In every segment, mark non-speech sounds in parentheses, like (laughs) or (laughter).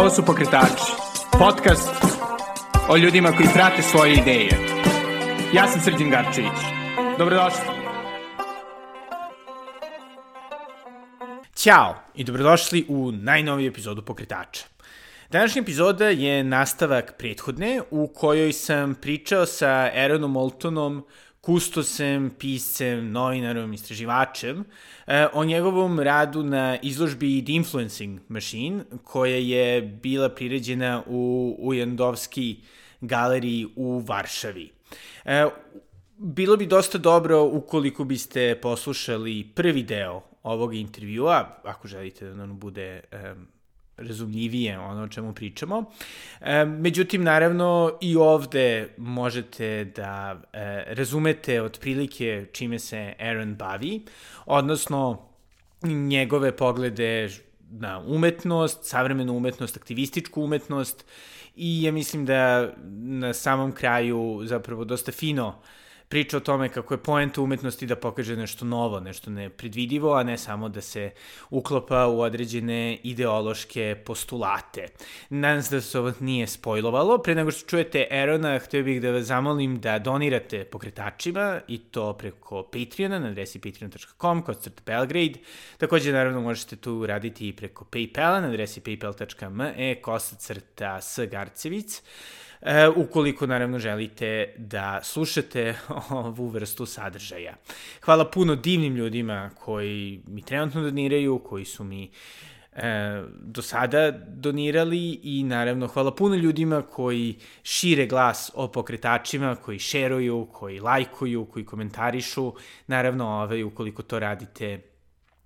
Ovo su Pokretači, podcast o ljudima koji prate svoje ideje. Ja sam Srđan Garčević. Dobrodošli. Ćao i dobrodošli u najnoviju epizodu Pokretača. Današnja epizoda je nastavak prethodne u kojoj sam pričao sa Aaronom Moltonom, kustosem, piscem, novinarom, istraživačem, e, o njegovom radu na izložbi The Influencing Machine, koja je bila priređena u Ujandovski galeriji u Varšavi. E, bilo bi dosta dobro ukoliko biste poslušali prvi deo ovog intervjua, ako želite da nam bude um, razumljivije ono o čemu pričamo. E, međutim, naravno, i ovde možete da e, razumete otprilike čime se Aaron bavi, odnosno njegove poglede na umetnost, savremenu umetnost, aktivističku umetnost i ja mislim da na samom kraju zapravo dosta fino uh, priča o tome kako je poenta umetnosti da pokaže nešto novo, nešto nepredvidivo, a ne samo da se uklopa u određene ideološke postulate. Nadam se da se ovo nije spojlovalo. Pre nego što čujete Erona, htio bih da vas zamolim da donirate pokretačima i to preko Patreona na adresi patreon.com kod crta Belgrade. Takođe, naravno, možete tu raditi i preko Paypala na adresi paypal.me kosa crta s Garcevic e, ukoliko naravno želite da slušate (laughs) ovu vrstu sadržaja. Hvala puno divnim ljudima koji mi trenutno doniraju, koji su mi e, do sada donirali i naravno hvala puno ljudima koji šire glas o pokretačima, koji šeruju, koji lajkuju, koji komentarišu. Naravno, ovaj, ukoliko to radite,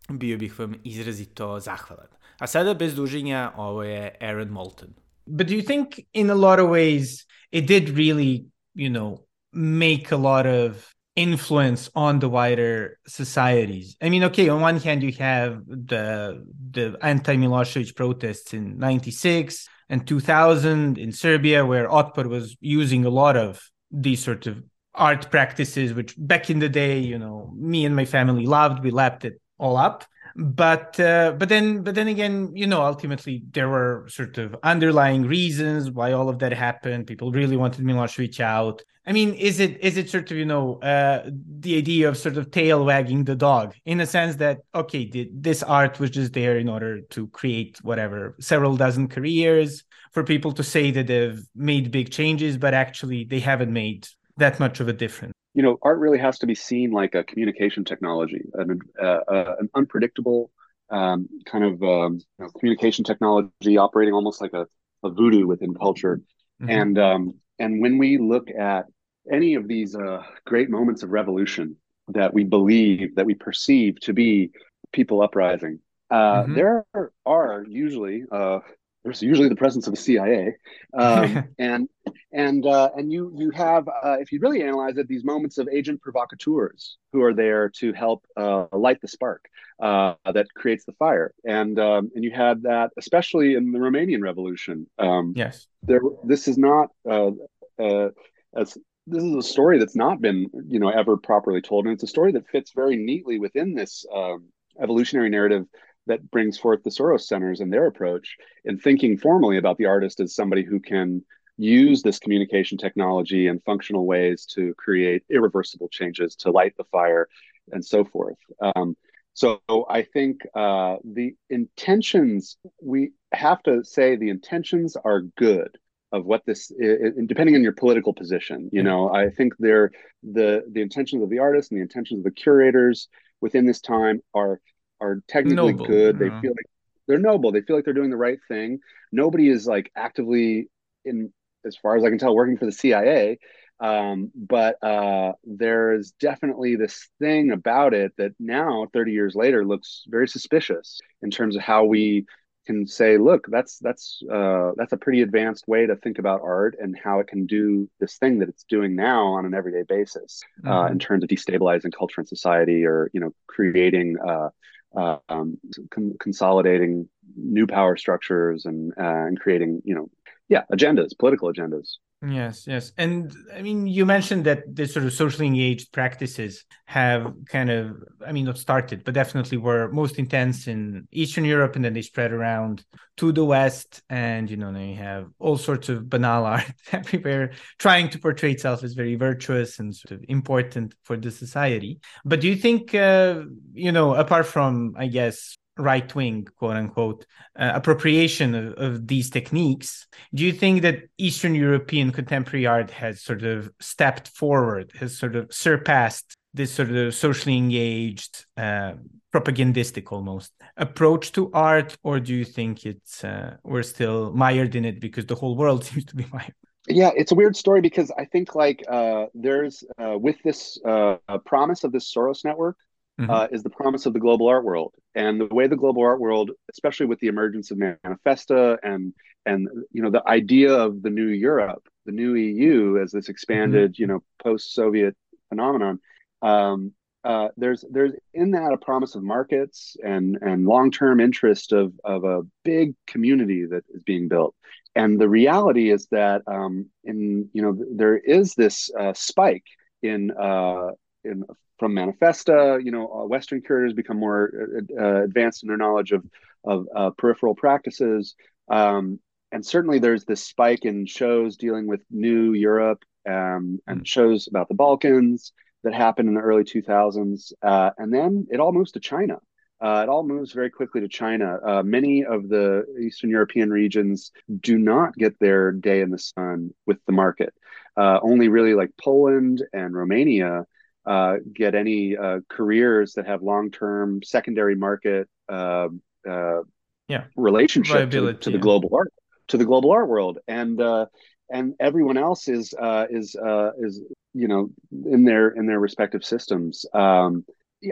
bio bih vam izrazito zahvalan. A sada bez duženja, ovo je Aaron Moulton. But do you think, in a lot of ways, it did really, you know, make a lot of influence on the wider societies? I mean, okay, on one hand, you have the the anti Milosevic protests in '96 and 2000 in Serbia, where Otpor was using a lot of these sort of art practices, which back in the day, you know, me and my family loved. We lapped it all up but uh, but then but then again you know ultimately there were sort of underlying reasons why all of that happened. People really wanted Milosevic out. I mean is it is it sort of you know uh, the idea of sort of tail wagging the dog in a sense that okay the, this art was just there in order to create whatever several dozen careers for people to say that they've made big changes but actually they haven't made that much of a difference you know, art really has to be seen like a communication technology, an, uh, uh, an unpredictable um, kind of um, you know, communication technology operating almost like a, a voodoo within culture. Mm-hmm. And um, and when we look at any of these uh, great moments of revolution that we believe that we perceive to be people uprising, uh, mm-hmm. there are usually uh, there's usually the presence of the CIA, um, (laughs) and and uh, and you you have uh, if you really analyze it, these moments of agent provocateurs who are there to help uh, light the spark uh, that creates the fire, and um, and you had that especially in the Romanian Revolution. Um, yes, there. This is not uh, uh, as this is a story that's not been you know ever properly told, and it's a story that fits very neatly within this um, evolutionary narrative that brings forth the Soros centers and their approach in thinking formally about the artist as somebody who can use this communication technology and functional ways to create irreversible changes to light the fire and so forth. Um, so I think uh, the intentions, we have to say the intentions are good of what this is, depending on your political position you know i think they're the the intentions of the artists and the intentions of the curators within this time are are technically noble. good. They feel like they're noble. They feel like they're doing the right thing. Nobody is like actively in, as far as I can tell, working for the CIA. Um, but uh, there's definitely this thing about it that now, 30 years later, looks very suspicious in terms of how we can say, look, that's that's uh, that's a pretty advanced way to think about art and how it can do this thing that it's doing now on an everyday basis uh, mm-hmm. uh, in terms of destabilizing culture and society, or you know, creating uh, um, con- consolidating new power structures and uh, and creating you know yeah agendas political agendas Yes, yes. And I mean, you mentioned that the sort of socially engaged practices have kind of, I mean, not started, but definitely were most intense in Eastern Europe and then they spread around to the West. And, you know, they have all sorts of banal (laughs) art everywhere trying to portray itself as very virtuous and sort of important for the society. But do you think, uh, you know, apart from, I guess, right wing, quote unquote, uh, appropriation of, of, these techniques. Do you think that Eastern European contemporary art has sort of stepped forward, has sort of surpassed this sort of socially engaged, uh, propagandistic almost approach to art, or do you think it's uh, we're still mired in it because the whole world (laughs) seems to be mired? Yeah, it's a weird story because I think like uh, there's uh, with this uh, promise of this Soros network, mm-hmm. uh, is the promise of the global art world and the way the global art world especially with the emergence of manifesta and and you know the idea of the new europe the new eu as this expanded mm-hmm. you know post-soviet phenomenon um, uh, there's there's in that a promise of markets and and long-term interest of of a big community that is being built and the reality is that um, in you know there is this uh, spike in uh, in from Manifesta. You know, uh, Western curators become more uh, uh, advanced in their knowledge of of uh, peripheral practices, um, and certainly there's this spike in shows dealing with New Europe um, and mm. shows about the Balkans that happened in the early 2000s, uh, and then it all moves to China. Uh, it all moves very quickly to China. Uh, many of the Eastern European regions do not get their day in the sun with the market. Uh, only really like Poland and Romania uh, get any uh, careers that have long-term secondary market uh, uh yeah. relationship to, to, the global art to the global art world. And uh, and everyone else is uh, is is you know in their in their respective systems. Um,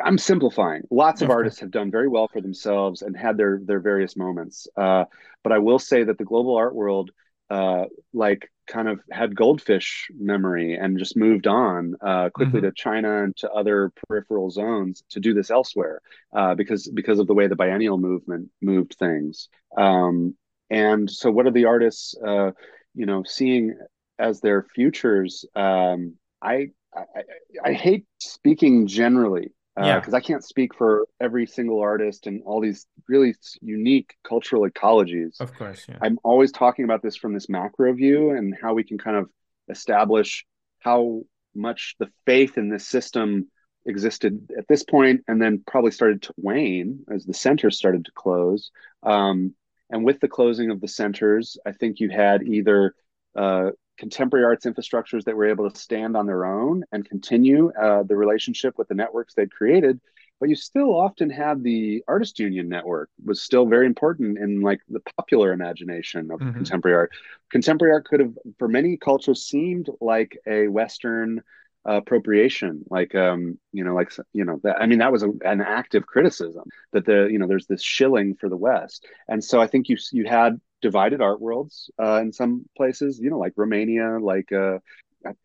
I'm simplifying. Lots of artists have done very well for themselves and had their their various moments. but I will say that the global art world uh, like kind of had goldfish memory and just moved on uh, quickly mm-hmm. to China and to other peripheral zones to do this elsewhere uh, because because of the way the biennial movement moved things. Um, and so, what are the artists, uh, you know, seeing as their futures? Um, I, I I hate speaking generally because uh, I can't speak for every single artist and all these really unique cultural ecologies. Of course, yeah. I'm always talking about this from this macro view and how we can kind of establish how much the faith in this system existed at this point and then probably started to wane as the centers started to close. Um, and with the closing of the centers, I think you had either uh, contemporary arts infrastructures that were able to stand on their own and continue uh, the relationship with the networks they'd created. But you still often had the artist union network was still very important in like the popular imagination of mm-hmm. contemporary art. Contemporary art could have for many cultures seemed like a western uh, appropriation like um you know like you know that i mean that was a, an active criticism that the you know there's this shilling for the west. And so i think you you had divided art worlds uh, in some places, you know, like Romania, like uh,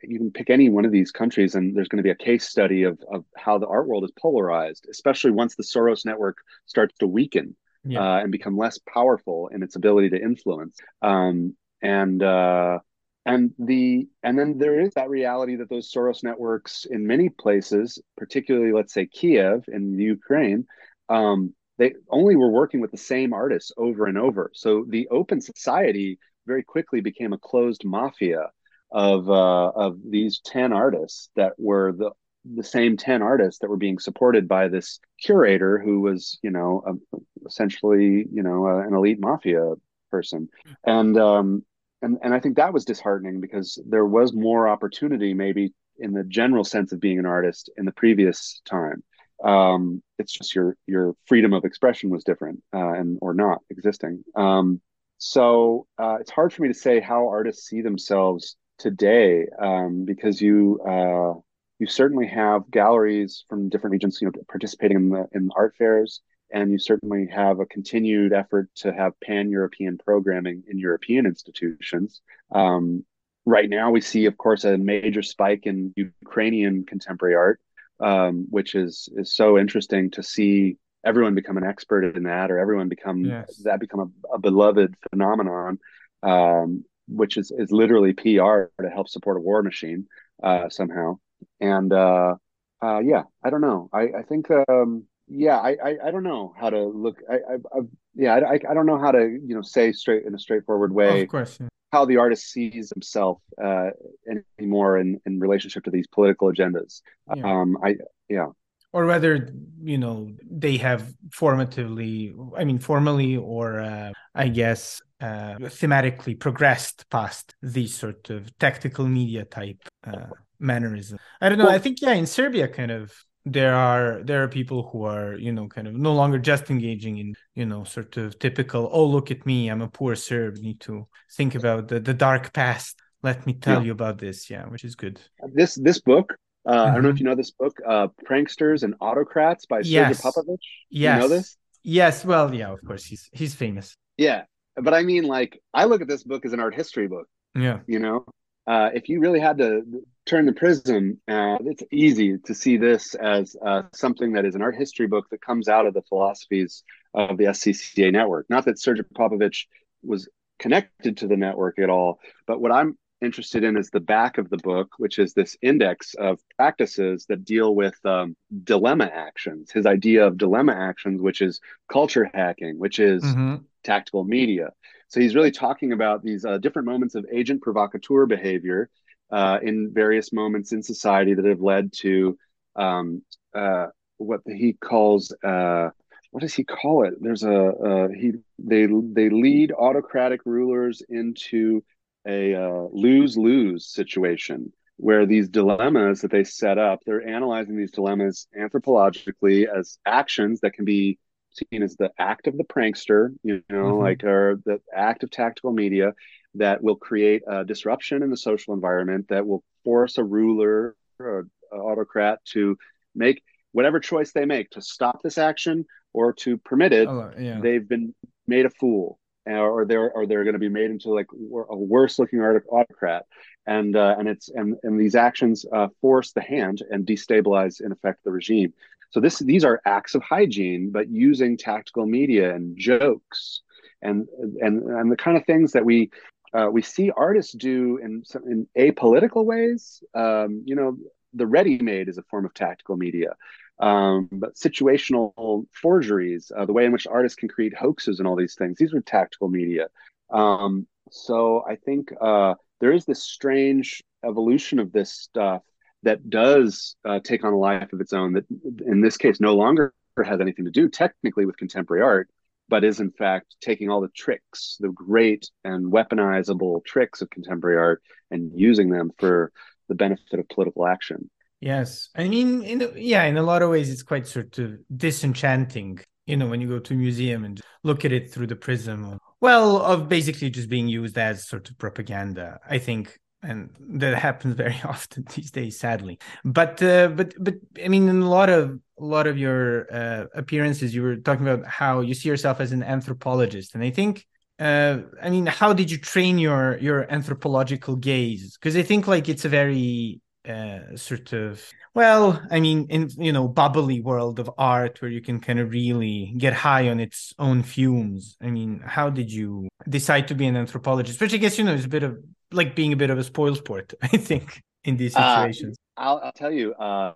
you can pick any one of these countries, and there's going to be a case study of, of how the art world is polarized, especially once the Soros network starts to weaken yeah. uh, and become less powerful in its ability to influence. Um, and uh, and the and then there is that reality that those Soros networks in many places, particularly let's say Kiev in Ukraine, um, they only were working with the same artists over and over. So the open society very quickly became a closed mafia of uh, of these ten artists that were the the same 10 artists that were being supported by this curator who was you know a, essentially you know an elite mafia person and um and and i think that was disheartening because there was more opportunity maybe in the general sense of being an artist in the previous time um, it's just your your freedom of expression was different uh, and or not existing. Um, so uh, it's hard for me to say how artists see themselves today um, because you uh, you certainly have galleries from different regions, you know, participating in the in the art fairs, and you certainly have a continued effort to have pan European programming in European institutions. Um, right now, we see, of course, a major spike in Ukrainian contemporary art um, which is is so interesting to see everyone become an expert in that or everyone become yes. that become a, a, beloved phenomenon um, which is is literally PR to help support a war machine uh, somehow. And uh, uh, yeah, I don't know. I I think um, yeah, I, I, I don't know how to look. I, I, I yeah, I, I don't know how to you know say straight in a straightforward way. Of course. Yeah. How the artist sees himself uh, anymore in, in relationship to these political agendas. Yeah. Um, I yeah or whether you know they have formatively i mean formally or uh, i guess uh, thematically progressed past these sort of tactical media type uh, mannerism i don't know well, i think yeah in serbia kind of there are there are people who are you know kind of no longer just engaging in you know sort of typical oh look at me i'm a poor serb need to think about the, the dark past let me tell yeah. you about this yeah which is good this this book uh, mm-hmm. I don't know if mm-hmm. you know this book, uh, "Pranksters and Autocrats" by yes. Sergei Popovich. Yes. You know this? Yes. Well, yeah. Of course, he's he's famous. Yeah, but I mean, like, I look at this book as an art history book. Yeah. You know, uh, if you really had to turn the prism, uh, it's easy to see this as uh, something that is an art history book that comes out of the philosophies of the SCCA network. Not that Sergei Popovich was connected to the network at all, but what I'm interested in is the back of the book, which is this index of practices that deal with um, dilemma actions. His idea of dilemma actions, which is culture hacking, which is mm-hmm. tactical media. So he's really talking about these uh, different moments of agent provocateur behavior uh, in various moments in society that have led to um, uh, what he calls uh, what does he call it? There's a he they they lead autocratic rulers into a uh, lose lose situation where these dilemmas that they set up, they're analyzing these dilemmas anthropologically as actions that can be seen as the act of the prankster, you know, mm-hmm. like or the act of tactical media that will create a disruption in the social environment that will force a ruler or an autocrat to make whatever choice they make to stop this action or to permit it. Oh, yeah. They've been made a fool or they're or they're going to be made into like a worse looking autocrat and uh, and it's and and these actions uh, force the hand and destabilize in effect the regime so this these are acts of hygiene but using tactical media and jokes and and and the kind of things that we uh, we see artists do in in apolitical ways um, you know the ready made is a form of tactical media um, but situational forgeries, uh, the way in which artists can create hoaxes and all these things. These are tactical media. Um, so I think uh, there is this strange evolution of this stuff that does uh, take on a life of its own. That in this case no longer has anything to do technically with contemporary art, but is in fact taking all the tricks, the great and weaponizable tricks of contemporary art, and using them for the benefit of political action. Yes, I mean, in yeah, in a lot of ways, it's quite sort of disenchanting. You know, when you go to a museum and look at it through the prism, of, well, of basically just being used as sort of propaganda. I think, and that happens very (laughs) often these days, sadly. But uh, but but I mean, in a lot of a lot of your uh, appearances, you were talking about how you see yourself as an anthropologist, and I think uh, I mean, how did you train your your anthropological gaze? Because I think like it's a very uh, sort of well i mean in you know bubbly world of art where you can kind of really get high on its own fumes i mean how did you decide to be an anthropologist which i guess you know is a bit of like being a bit of a spoil sport (laughs) i think in these uh, situations uh, I'll, I'll, tell you uh,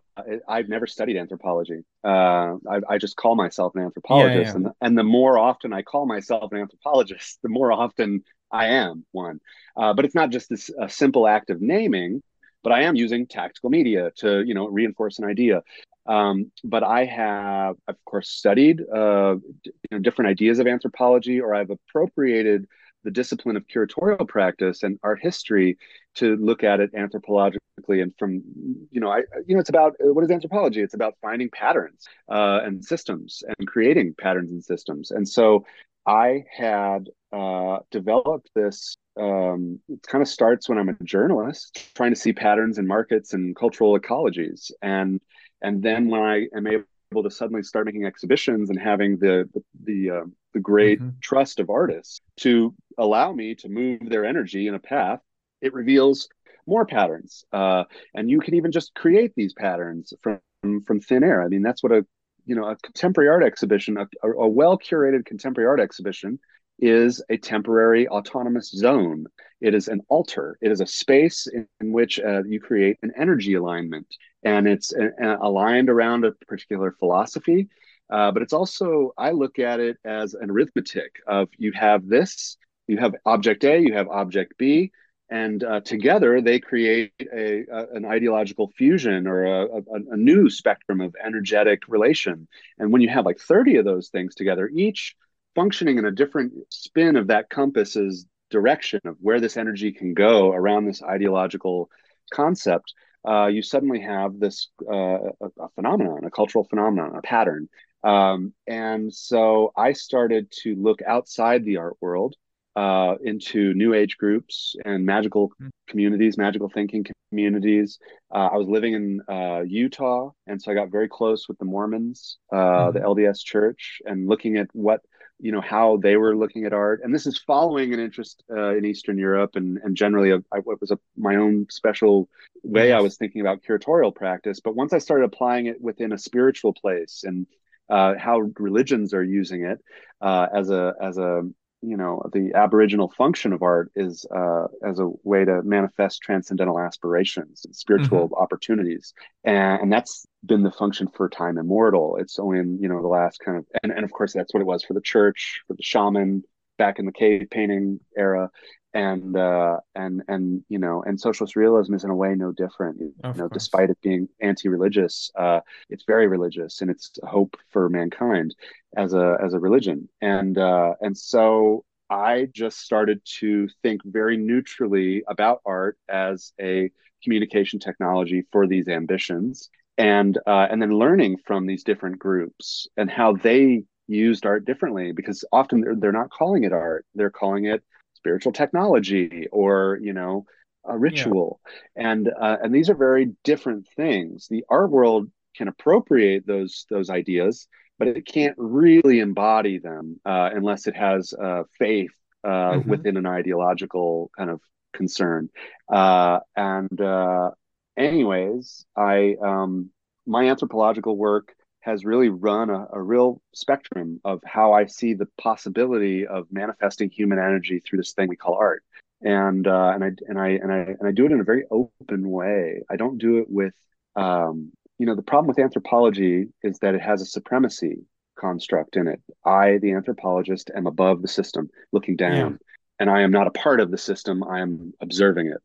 i've never studied anthropology uh, I, I, just call myself an anthropologist yeah, yeah. And, and the more often i call myself an anthropologist (laughs) the more often i am one uh, but it's not just this a simple act of naming but I am using tactical media to, you know, reinforce an idea. Um, but I have, of course, studied uh, you know, different ideas of anthropology, or I've appropriated the discipline of curatorial practice and art history to look at it anthropologically and from you know i you know it's about what is anthropology? It's about finding patterns uh, and systems and creating patterns and systems. And so i had uh, developed this um, it kind of starts when I'm a journalist, trying to see patterns in markets and cultural ecologies, and and then when I am able to suddenly start making exhibitions and having the the the, uh, the great mm-hmm. trust of artists to allow me to move their energy in a path, it reveals more patterns, uh, and you can even just create these patterns from from thin air. I mean, that's what a you know, a contemporary art exhibition, a, a well curated contemporary art exhibition is a temporary autonomous zone. It is an altar. It is a space in, in which uh, you create an energy alignment, and it's a, uh, a aligned around a particular philosophy. Uh, but it's also, I look at it as an arithmetic of you have this, you have object A, you have object B, and uh, together they create a, a, an ideological fusion or a, a, new spectrum of energetic relation. And when you have like 30 of those things together, each functioning in a different spin of that compass's direction of where this energy can go around this ideological concept, uh, you suddenly have this uh, a, phenomenon, a cultural phenomenon, a pattern. Um, and so I started to look outside the art world uh, into new age groups and magical mm. communities, magical thinking communities. Uh, I was living in uh, Utah, and so I got very close with the Mormons, mm. the LDS Church, and looking at what you know how they were looking at art. And this is following an interest uh, in Eastern Europe and and generally a, I, it was a, my own special way yes. I was thinking about curatorial practice. But once I started applying it within a spiritual place and uh, how religions are using it uh, as a as a you know the aboriginal function of art is uh, as a way to manifest transcendental aspirations and spiritual mm-hmm. opportunities. And, and, that's been the function for time immortal. It's only in you know the last kind of and, and of course that's what it was for the church for the shaman back in the cave painting era and uh, and and you know and socialist realism is in a way no different you know course. despite it being anti-religious uh, it's very religious and it's hope for mankind as a as a religion and uh, and so i just started to think very neutrally about art as a communication technology for these ambitions and uh, and then learning from these different groups and how they used art differently because often they're, they're not calling it art they're calling it spiritual technology or you know a ritual yeah. and uh, and these are very different things the art world can appropriate those those ideas but it can't really embody them uh, unless it has uh, faith uh, mm-hmm. within an ideological kind of concern uh, and uh, anyways i um, my anthropological work has really run a, a, real spectrum of how I see the possibility of manifesting human energy through this thing we call art. And uh, and I and I and I and I do it in a very open way. I don't do it with um, you know the problem with anthropology is that it has a supremacy construct in it. I, the anthropologist, am above the system, looking down. Yeah. And I am not a part of the system, I am observing it.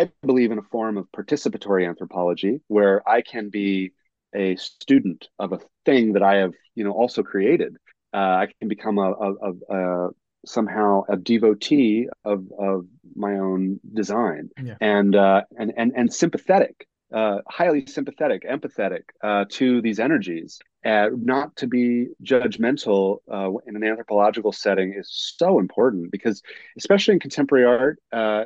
I believe in a form of participatory anthropology where I can be a student of a thing that I have, you know, also created. Uh, I can become a, a, a, a, somehow a devotee of of my own design yeah. and uh, and and and sympathetic, uh, highly sympathetic, empathetic uh, to these energies. Uh, not to be judgmental uh, in an anthropological setting is so important because, especially in contemporary art,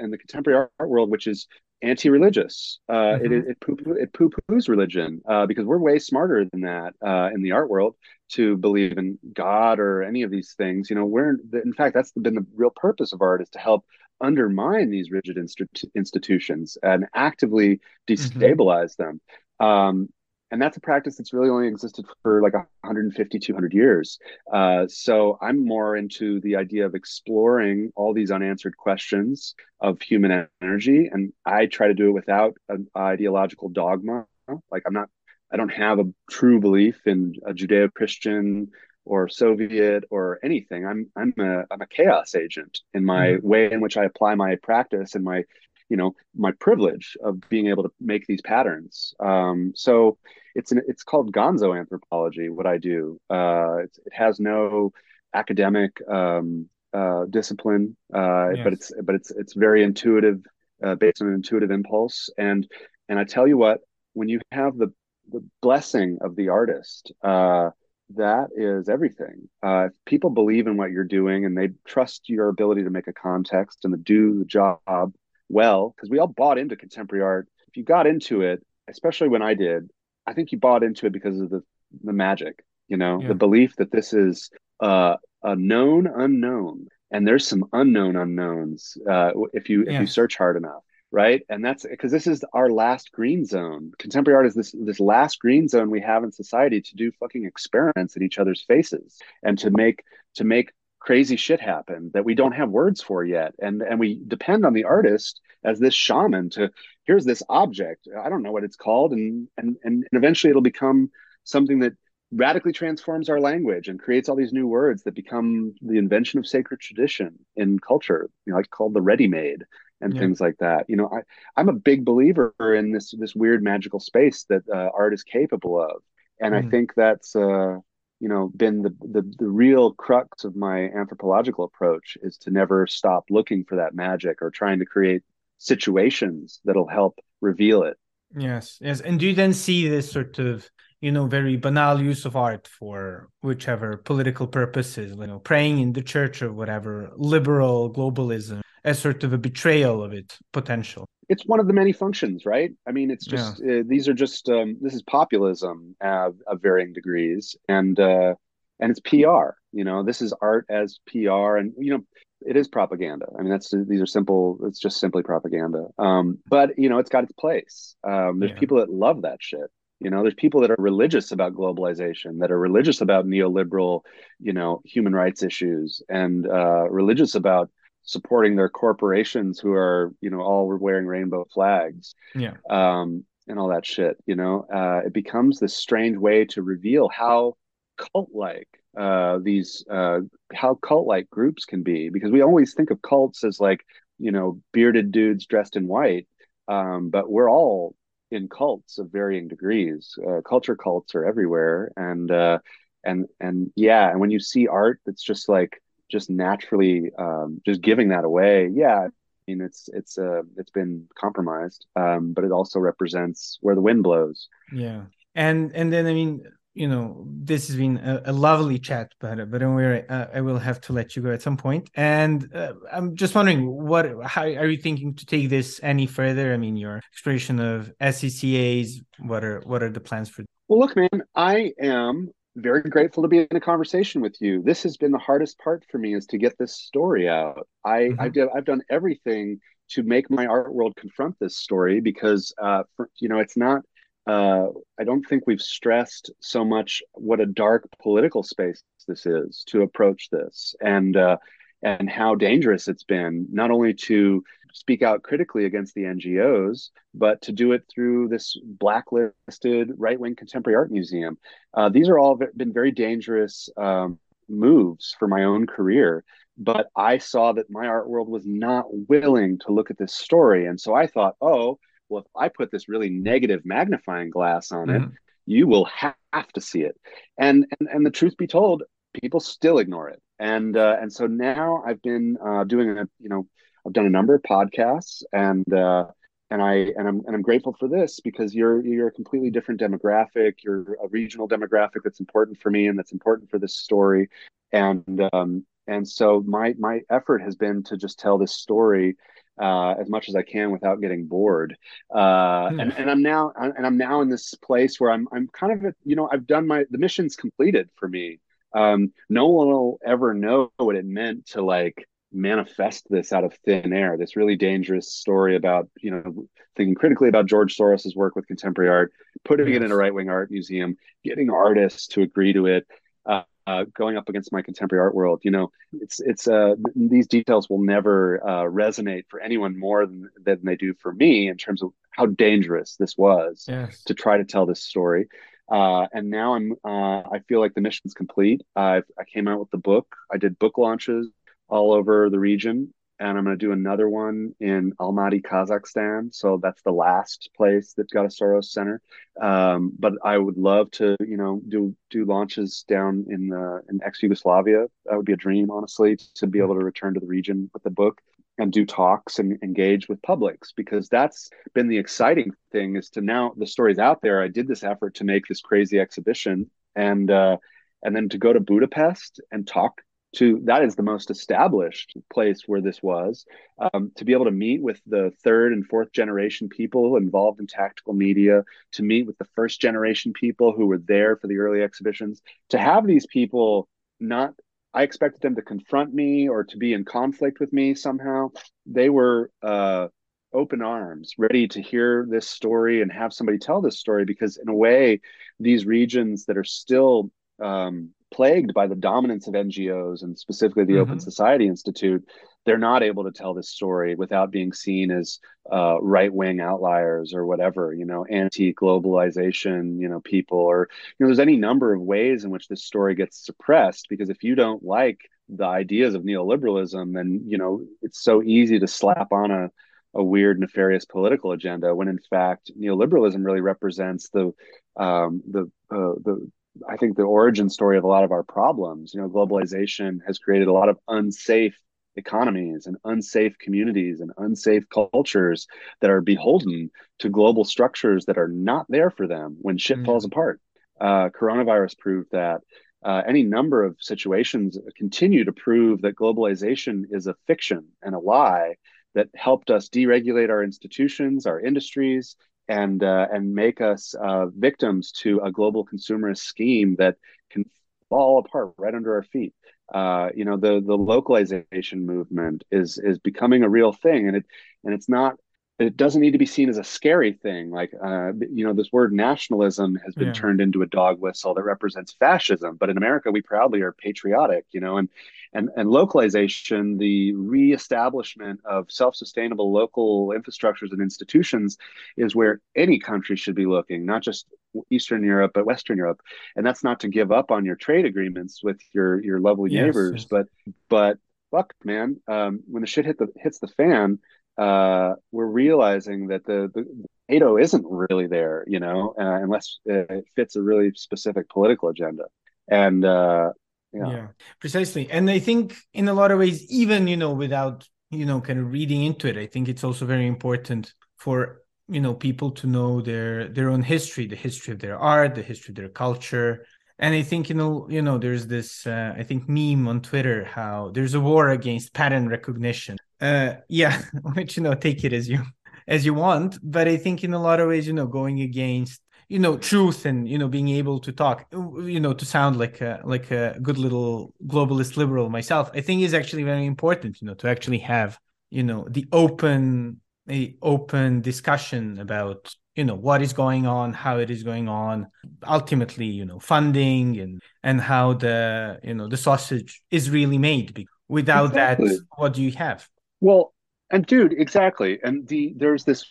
in the contemporary art world, which is anti-religious. Uh, mm-hmm. It it, poo it poo-poos religion uh, because we're way smarter than that uh, in the art world to believe in God or any of these things. You know, we're in fact that's been the real purpose of art is to help undermine these rigid inst- institutions and actively mm-hmm. destabilize mm-hmm. them. Um, and that's a practice that's really only existed for like 150 200 years. Uh, so i'm more into the idea of exploring all these unanswered questions of human energy and i try to do it without an ideological dogma. Like i'm not i don't have a true belief in a judeo-christian or soviet or anything. I'm i'm a i'm a chaos agent in my mm-hmm. way in which i apply my practice and my you know my privilege of being able to make these patterns um, so it's an, it's called gonzo anthropology what i do uh, it has no academic um, uh, discipline uh, yes. but it's but it's it's very intuitive uh, based on an intuitive impulse and and i tell you what when you have the the blessing of the artist uh, that is everything. Uh, if people believe in what you're doing and they trust your ability to make a context and to do the job well because we all bought into contemporary art. If you got into it, especially when I did, I think you bought into it because of the the magic, you know, yeah. the belief that this is uh, a known unknown, and there's some unknown unknowns uh, if you if you search hard enough. right and that's because this is our last green zone contemporary art is this this last green zone we have in society to do fucking experiments at each other's faces and to make to make crazy shit happen that we don't have words for yet and and we depend on the artist as this shaman to here's this object i don't know what it's called and and and eventually it'll become something that radically transforms our language and creates all these new words that become the invention of sacred tradition in culture you know like called the ready-made and yeah. things like that you know i i'm a big believer in this this weird magical space that uh, art is capable of and mm. i think that's uh you know been the, the the real crux of my anthropological approach is to never stop looking for that magic or trying to create situations that'll help reveal it. Yes yes. And do you then see this sort of you know very banal use of art for whichever political purposes you know praying in the church or whatever liberal globalism as sort of a betrayal of its potential it's one of the many functions, right? I mean, it's just yeah. uh, these are just um, this is populism of varying degrees, and uh, and it's PR. You know, this is art as PR, and you know, it is propaganda. I mean, that's these are simple. It's just simply propaganda. Um, but you know, it's got its place. Um, there's yeah. people that love that shit. You know, there's people that are religious about globalization, that are religious about neoliberal, you know, human rights issues, and uh, religious about supporting their corporations who are you know all wearing rainbow flags yeah. um and all that shit you know? Uh it becomes this strange way to reveal how cult like uh these uh how cult like groups can be because we always think of cults as like you know bearded dudes dressed in white um but we're all in cults of varying degrees. Uh, culture cults are everywhere and uh and and yeah and when you see art that's just like just naturally um, just giving that away. Yeah i mean it's it's uh it's been compromised um, but it also represents where the wind blows. Yeah. And and then i mean you know this has been a, a lovely chat but but don't worry uh, i will have to let you go at some point. And uh, i'm just wondering what how are you thinking to take this any further? I mean your exploration of secas what are what are the plans for? Well look man i am very grateful to be in a conversation with you. This has been the hardest part for me is to get this story out. I mm-hmm. I've, I've done everything to make my art world confront this story because uh, for, you know it's not. Uh, I don't think we've stressed so much what a dark political space this is to approach this, and uh, and how dangerous it's been not only to speak out critically against the NGOs, but to do it through this blacklisted right wing contemporary art museum. Uh, these are all been very dangerous um, moves for my own career. But I saw that my art world was not willing to look at this story. And so I thought, oh, well, if I put this really negative magnifying glass on mm-hmm. it, you will have to see it. And, and and the truth be told, people still ignore it. And uh, and so now I've been uh, doing a you know I've done a number of podcasts and uh, and I and I'm and I'm grateful for this because you're you're a completely different demographic. You're a regional demographic that's important for me and that's important for this story. And um, and so my my effort has been to just tell this story uh, as much as I can without getting bored. Uh, and, and I'm now and I'm now in this place where I'm I'm kind of you know I've done my the mission's completed for me. Um, no one will ever know what it meant to like manifest this out of thin air this really dangerous story about you know thinking critically about george soros's work with contemporary art putting yes. it in a right-wing art museum getting artists to agree to it uh, uh, going up against my contemporary art world you know it's it's uh these details will never uh, resonate for anyone more than, than they do for me in terms of how dangerous this was yes. to try to tell this story uh, and now I'm, uh, I feel like the mission's complete. i I came out with the book. I did book launches all over the region. And I'm going to do another one in Almaty, Kazakhstan. So that's the last place that got a Soros Center. Um, but I would love to, you know, do do launches down in the in ex Yugoslavia. That would be a dream, honestly, to be able to return to the region with the book and do talks and engage with publics because that's been the exciting thing is to now the story's out there. I did this effort to make this crazy exhibition and uh, and then to go to Budapest and talk to that is the most established place where this was um, to be able to meet with the third and fourth generation people involved in tactical media to meet with the first generation people who were there for the early exhibitions to have these people not i expected them to confront me or to be in conflict with me somehow they were uh, open arms, ready to hear this story and have somebody tell this story. Because in a way, these regions that are still um, plagued by the dominance of NGOs and specifically the mm-hmm. Open Society Institute, they're not able to tell this story without being seen as uh, right wing outliers or whatever, you know, anti globalization, you know, people, or, you know, there's any number of ways in which this story gets suppressed because if you don't like the ideas of neoliberalism, then, you know, it's so easy to slap on a, a weird, nefarious political agenda when in fact neoliberalism really represents the um, the uh, the I think the origin story of a lot of our problems. You know, globalization has created a lot of unsafe economies and unsafe communities and unsafe cultures that are beholden to global structures that are not there for them when shit mm. falls apart. Uh, coronavirus proved that. Uh, any number of situations continue to prove that globalization is a fiction and a lie that helped us deregulate our institutions, our industries, and uh, and make us uh, victims to a global consumerist scheme that can fall apart right under our feet. Uh, you know, the the localization movement is is becoming a real thing, and it and it's not it doesn't need to be seen as a scary thing. Like, uh, you know, this word nationalism has been yeah. turned into a dog whistle that represents fascism. But in America, we proudly are patriotic, you know, and and and localization, the reestablishment of self-sustainable local infrastructures and institutions, is where any country should be looking, not just Eastern Europe, but Western Europe. And that's not to give up on your trade agreements with your your lovely yes, neighbors, yes. but but fuck, man, um, when the shit hit the hits the fan uh, we're realizing that the, the NATO isn't really there, you know, uh, unless it fits a really specific political agenda. And uh, yeah. yeah, precisely. And I think in a lot of ways, even you know, without you know, kind of reading into it, I think it's also very important for you know people to know their their own history, the history of their art, the history of their culture. And I think you know, you know, there's this uh, I think meme on Twitter how there's a war against pattern recognition uh yeah which you know take it as you as you want but i think in a lot of ways you know going against you know truth and you know being able to talk you know to sound like a like a good little globalist liberal myself i think is actually very important you know to actually have you know the open a open discussion about you know what is going on how it is going on ultimately you know funding and and how the you know the sausage is really made without exactly. that what do you have well, and dude, exactly. And the there's this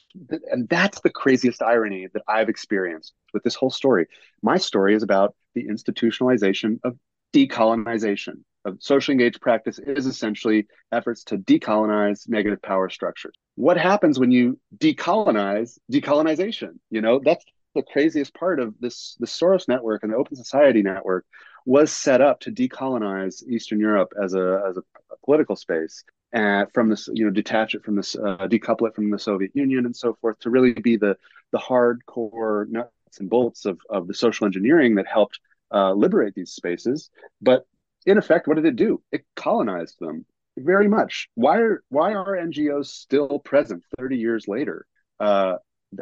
and that's the craziest irony that I've experienced with this whole story. My story is about the institutionalization of decolonization. Of socially engaged practice is essentially efforts to decolonize negative power structures. What happens when you decolonize decolonization? You know, that's the craziest part of this the Soros network and the Open Society network was set up to decolonize Eastern Europe as a as a, a political space uh, from this, you know, detach it from this, uh, decouple it from the Soviet Union and so forth to really be the the hardcore nuts and bolts of of the social engineering that helped uh, liberate these spaces. But in effect, what did it do? It colonized them very much. Why are why are NGOs still present 30 years later? Uh,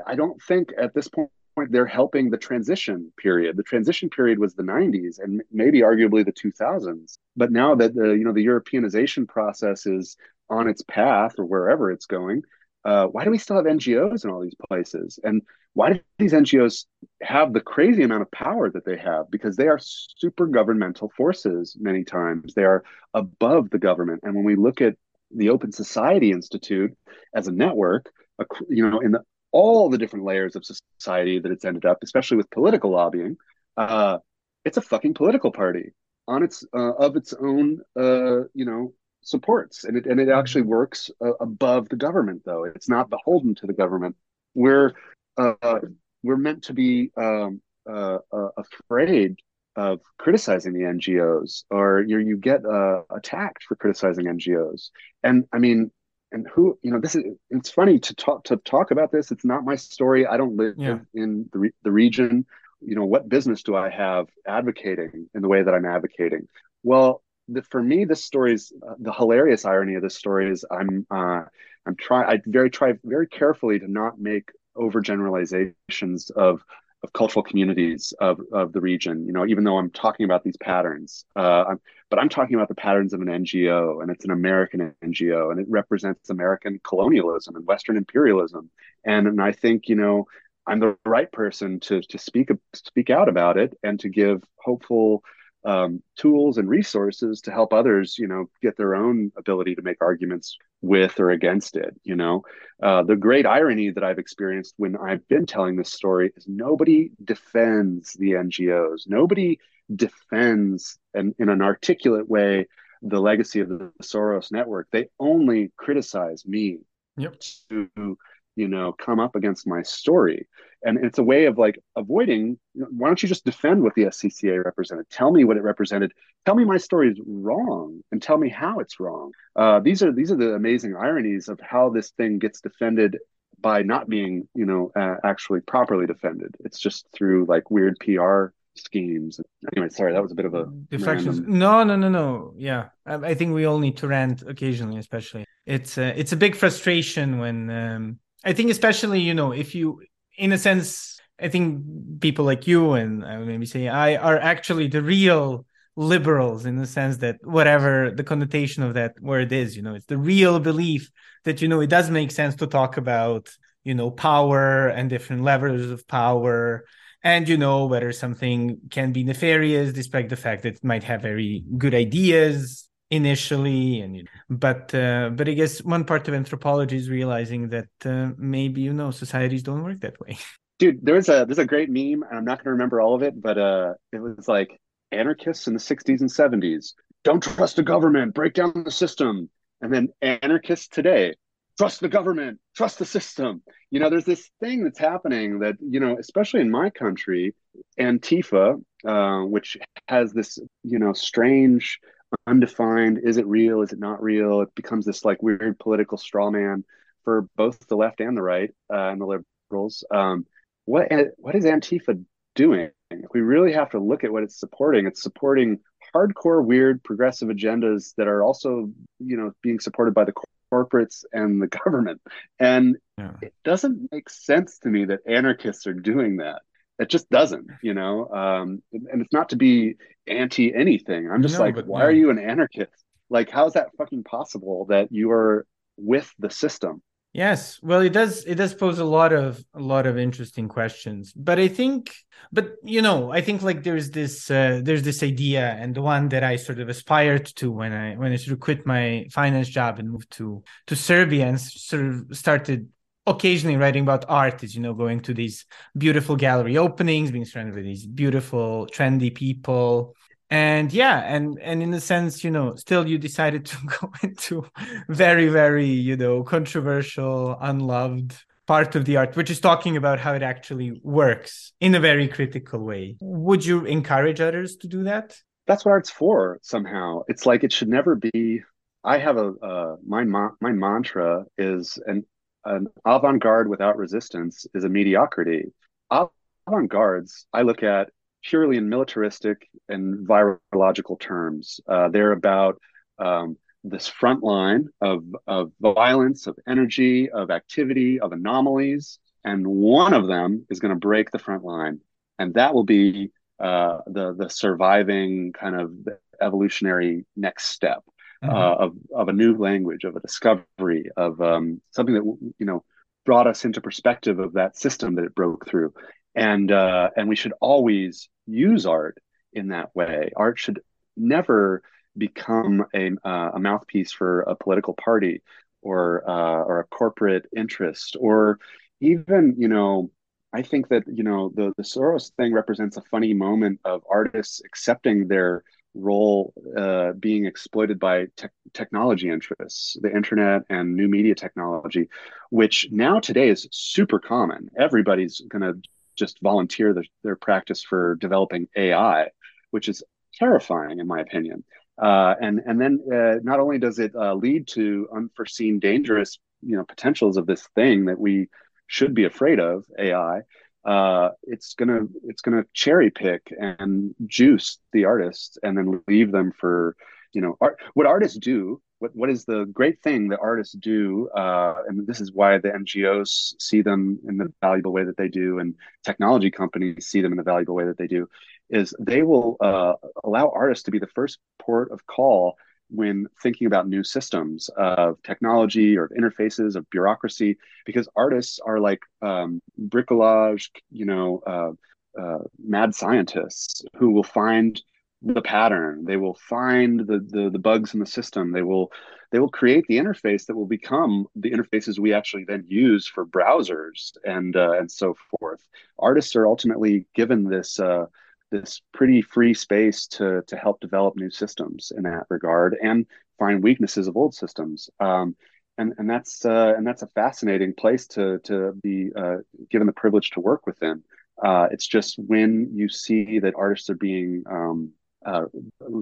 I don't think at this point point they're helping the transition period. The transition period was the 90s and maybe arguably the 2000s. But now that the you know the Europeanization process is on its path or wherever it's going, uh, why do we still have NGOs in all these places? And why do these NGOs have the crazy amount of power that they have? Because they are super governmental forces many times. They are above the government. And when we look at the Open Society Institute as a network, you know, in the all the different layers of society that it's ended up, especially with political lobbying, uh, it's a fucking political party on its uh, of its own, uh, you know, supports, and it and it actually mm-hmm. works uh, above the government. Though it's not beholden to the government. We're uh, we're meant to be um, uh, afraid of criticizing the NGOs, or you you get attacked for criticizing NGOs. And I mean, and who you know this is it's funny to talk to talk about this. It's not my story. I don't live yeah. in the, the region. You know what business do i have advocating in the way that i'm advocating? Well the, for me this story is uh, the hilarious irony of this story is i'm uh, i'm trying i very try very carefully to not make overgeneralizations of of cultural communities of, of the region. You know, even though I'm talking about these patterns, uh, I'm, but I'm talking about the patterns of an NGO, and it's an American NGO, and it represents American colonialism and Western imperialism. And, and I think you know I'm the right person to to speak speak out about it and to give hopeful um, tools and resources to help others, you know, get their own ability to make arguments with or against it. You know, uh, the great irony that I've experienced when I've been telling this story is nobody defends the NGOs. Nobody defends and in an articulate way the legacy of the Soros network. They only criticize me yep. to you know come up against my story. And it's a way of like avoiding why don't you just defend what the scca represented? Tell me what it represented. Tell me my story is wrong and tell me how it's wrong. Uh, these are these are the amazing ironies of how this thing gets defended by not being you know uh, actually properly defended. It's just through like weird pr schemes. Anyway sorry that was a bit of a deflections random... no no no no. Yeah. I, I, think we all need to rant occasionally especially. It's a, it's a big frustration when um, I think especially you know if you in a sense I think people like you and I would maybe say I are actually the real liberals in the sense that whatever the connotation of that word is, you know, it's the real belief that you know it does make sense to talk about you know power and different levels of power and you know whether something can be nefarious despite the fact that it might have very good ideas initially and but uh, but i guess one part of anthropology is realizing that uh, maybe you know societies don't work that way. (laughs) Dude there's a there's a great meme and i'm not going to remember all of it but uh it was like anarchists in the 60s and 70s don't trust the government break down the system. And then anarchists today trust the government trust the system. You know there's this thing that's happening that you know especially in my country antifa uh, which has this you know strange undefined is it real is it not real? It becomes this like weird political straw man for both the left and the right uh, and the liberals. Um, what what is antifa doing? If we really have to look at what it's supporting. It's supporting hardcore weird progressive agendas that are also you know being supported by the corporates and the government. And yeah. it doesn't make sense to me that anarchists are doing that it just doesn't you know? Um, and it's not to be anti anything. I'm just no, like why no. are you an anarchist? Like how's that fucking possible that you are with the system? Yes. Well it does it does pose a lot of a lot of interesting questions. But i think but you know i think like there's this uh, there's this idea and the one that i sort of aspired to when i when i sort of quit my finance job and moved to to serbia and sort of started occasionally writing about art is you know going to these beautiful gallery openings being surrounded with these beautiful trendy people. And yeah and and in a sense you know still you decided to (laughs) go into very very you know controversial unloved part of the art which is talking about how it actually works in a very critical way. Would you encourage others to do that? That's what art's for somehow. It's like it should never be i have a uh, my my mantra is and an avant-garde without resistance is a mediocrity. Avant-gardes, I look at purely in militaristic and virological terms. Uh, they're about um, this front line of, of violence, of energy, of activity, of anomalies, and one of them is going to break the front line, and that will be uh, the the surviving kind of evolutionary next step mm-hmm. uh, of of a new language, of a discovery, of um, something that you know brought us into perspective of that system that it broke through, and uh, and we should always use art in that way. Art should never become a uh, a mouthpiece for a political party or uh, or a corporate interest or even you know I think that you know the the Soros thing represents a funny moment of artists accepting their role uh, being exploited by te- technology interests, the internet and new media technology, which now today is super common. Everybody's going to just volunteer the, their practice for developing AI, which is terrifying in my opinion. Uh, and and then uh, not only does it uh, lead to unforeseen dangerous you know potentials of this thing that we should be afraid of AI, uh, it's gonna it's gonna cherry pick and juice the artists and then leave them for you know art what artists do what what is the great thing that artists do, uh, and this is why the NGOs see them in the valuable way that they do, and technology companies see them in the valuable way that they do, is they will uh, allow artists to be the first port of call when thinking about new systems of technology or interfaces of bureaucracy, because artists are like um, bricolage, you know, uh, uh, mad scientists who will find the pattern. They will find the, the the bugs in the system. They will they will create the interface that will become the interfaces we actually then use for browsers and uh, and so forth. Artists are ultimately given this uh, this pretty free space to to help develop new systems in that regard and find weaknesses of old systems. Um, and and that's uh, and that's a fascinating place to to be uh, given the privilege to work within. Uh, it's just when you see that artists are being um, uh,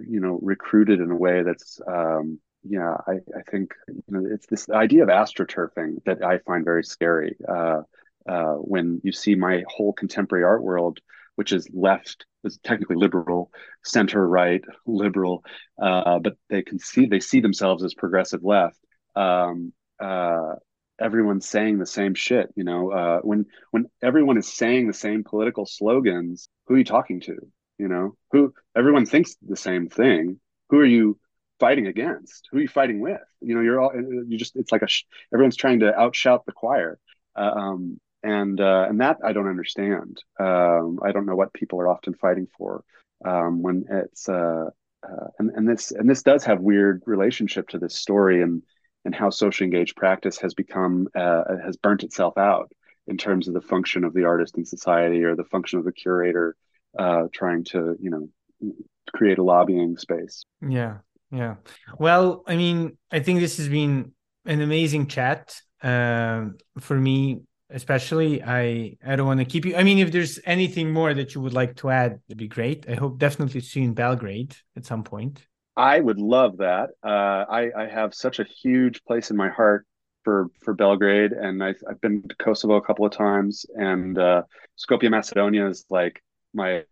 you know recruited in a way that's um, yeah I, I think you know it's this idea of astroturfing that I find very scary. Uh, uh, when you see my whole contemporary art world which is left is technically liberal center right liberal uh, but they can see they see themselves as progressive left. Um, uh, everyone's saying the same shit you know uh, when when everyone is saying the same political slogans who are you talking to? You know who everyone thinks the same thing. Who are you fighting against? Who are you fighting with? You know you're all you just it's like a everyone's trying to outshout the choir. Uh, um, and uh, and that I don't understand. Um, I don't know what people are often fighting for um, when it's uh, uh, and and this and this does have weird relationship to this story and and how socially engaged practice has become uh, has burnt itself out in terms of the function of the artist in society or the function of the curator uh, trying to you know create a lobbying space. Yeah, yeah. Well, I mean, I think this has been an amazing chat uh, for me. Especially, I I don't want to keep you. I mean, if there's anything more that you would like to add, it'd be great. I hope definitely see you in Belgrade at some point. I would love that. Uh, I, I have such a huge place in my heart for for Belgrade, and I've, I've been to Kosovo a couple of times, and uh, Skopje Macedonia is like my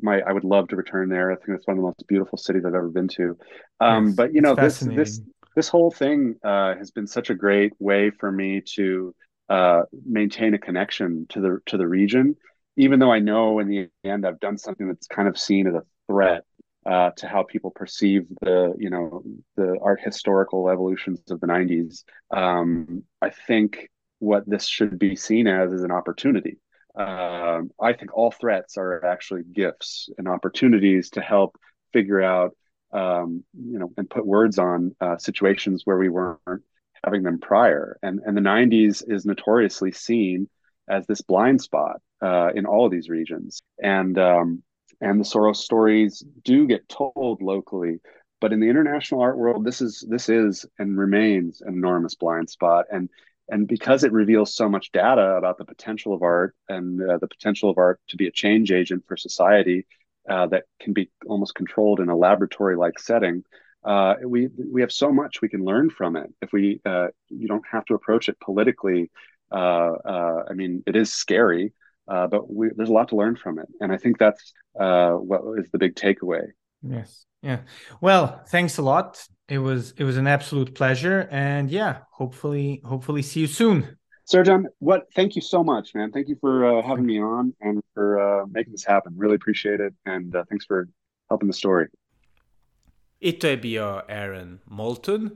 my I would love to return there. I think it's one of the most beautiful cities I've ever been to. Um, yes, but you know this this this whole thing uh, has been such a great way for me to uh, maintain a connection to the to the region, even though I know in the end I've done something that's kind of seen as a threat uh, to how people perceive the you know the art historical evolutions of the 90s. Um, I think what this should be seen as is an opportunity um, I think all threats are actually gifts and opportunities to help figure out, um, you know, and put words on uh, situations where we weren't having them prior. And and the '90s is notoriously seen as this blind spot uh, in all of these regions. And um, and the Soros stories do get told locally, but in the international art world, this is this is and remains an enormous blind spot. And and because it reveals so much data about the potential of art and uh, the potential of art to be a change agent for society uh, that can be almost controlled in a laboratory like setting uh, we we have so much we can learn from it. If we uh, you don't have to approach it politically uh, uh, i mean it is scary but we, there's a lot to learn from it. And i think that's what is the big takeaway. Yes. Yeah. Well thanks a lot. It was it was an absolute pleasure. And yeah hopefully hopefully see you soon. Serjan, what thank you so much man. Thank you for uh, having me on and for uh, making this happen. Really appreciate it. And uh, thanks for helping the story I to je bio Aaron Moulton.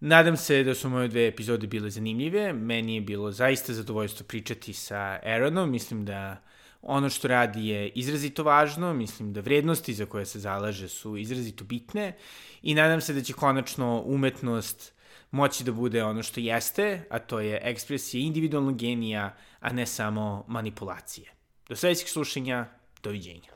Nadam se da su moje dve epizode bile zanimljive. Meni je bilo zaista zadovoljstvo pričati sa Aaronom. Mislim da ono što radi je izrazito važno, mislim da vrednosti za koje se zalaže su izrazito bitne i nadam se da će konačno umetnost moći da bude ono što jeste, a to je ekspresija individualnog genija, a ne samo manipulacije. Do sledećeg slušanja, doviđenja.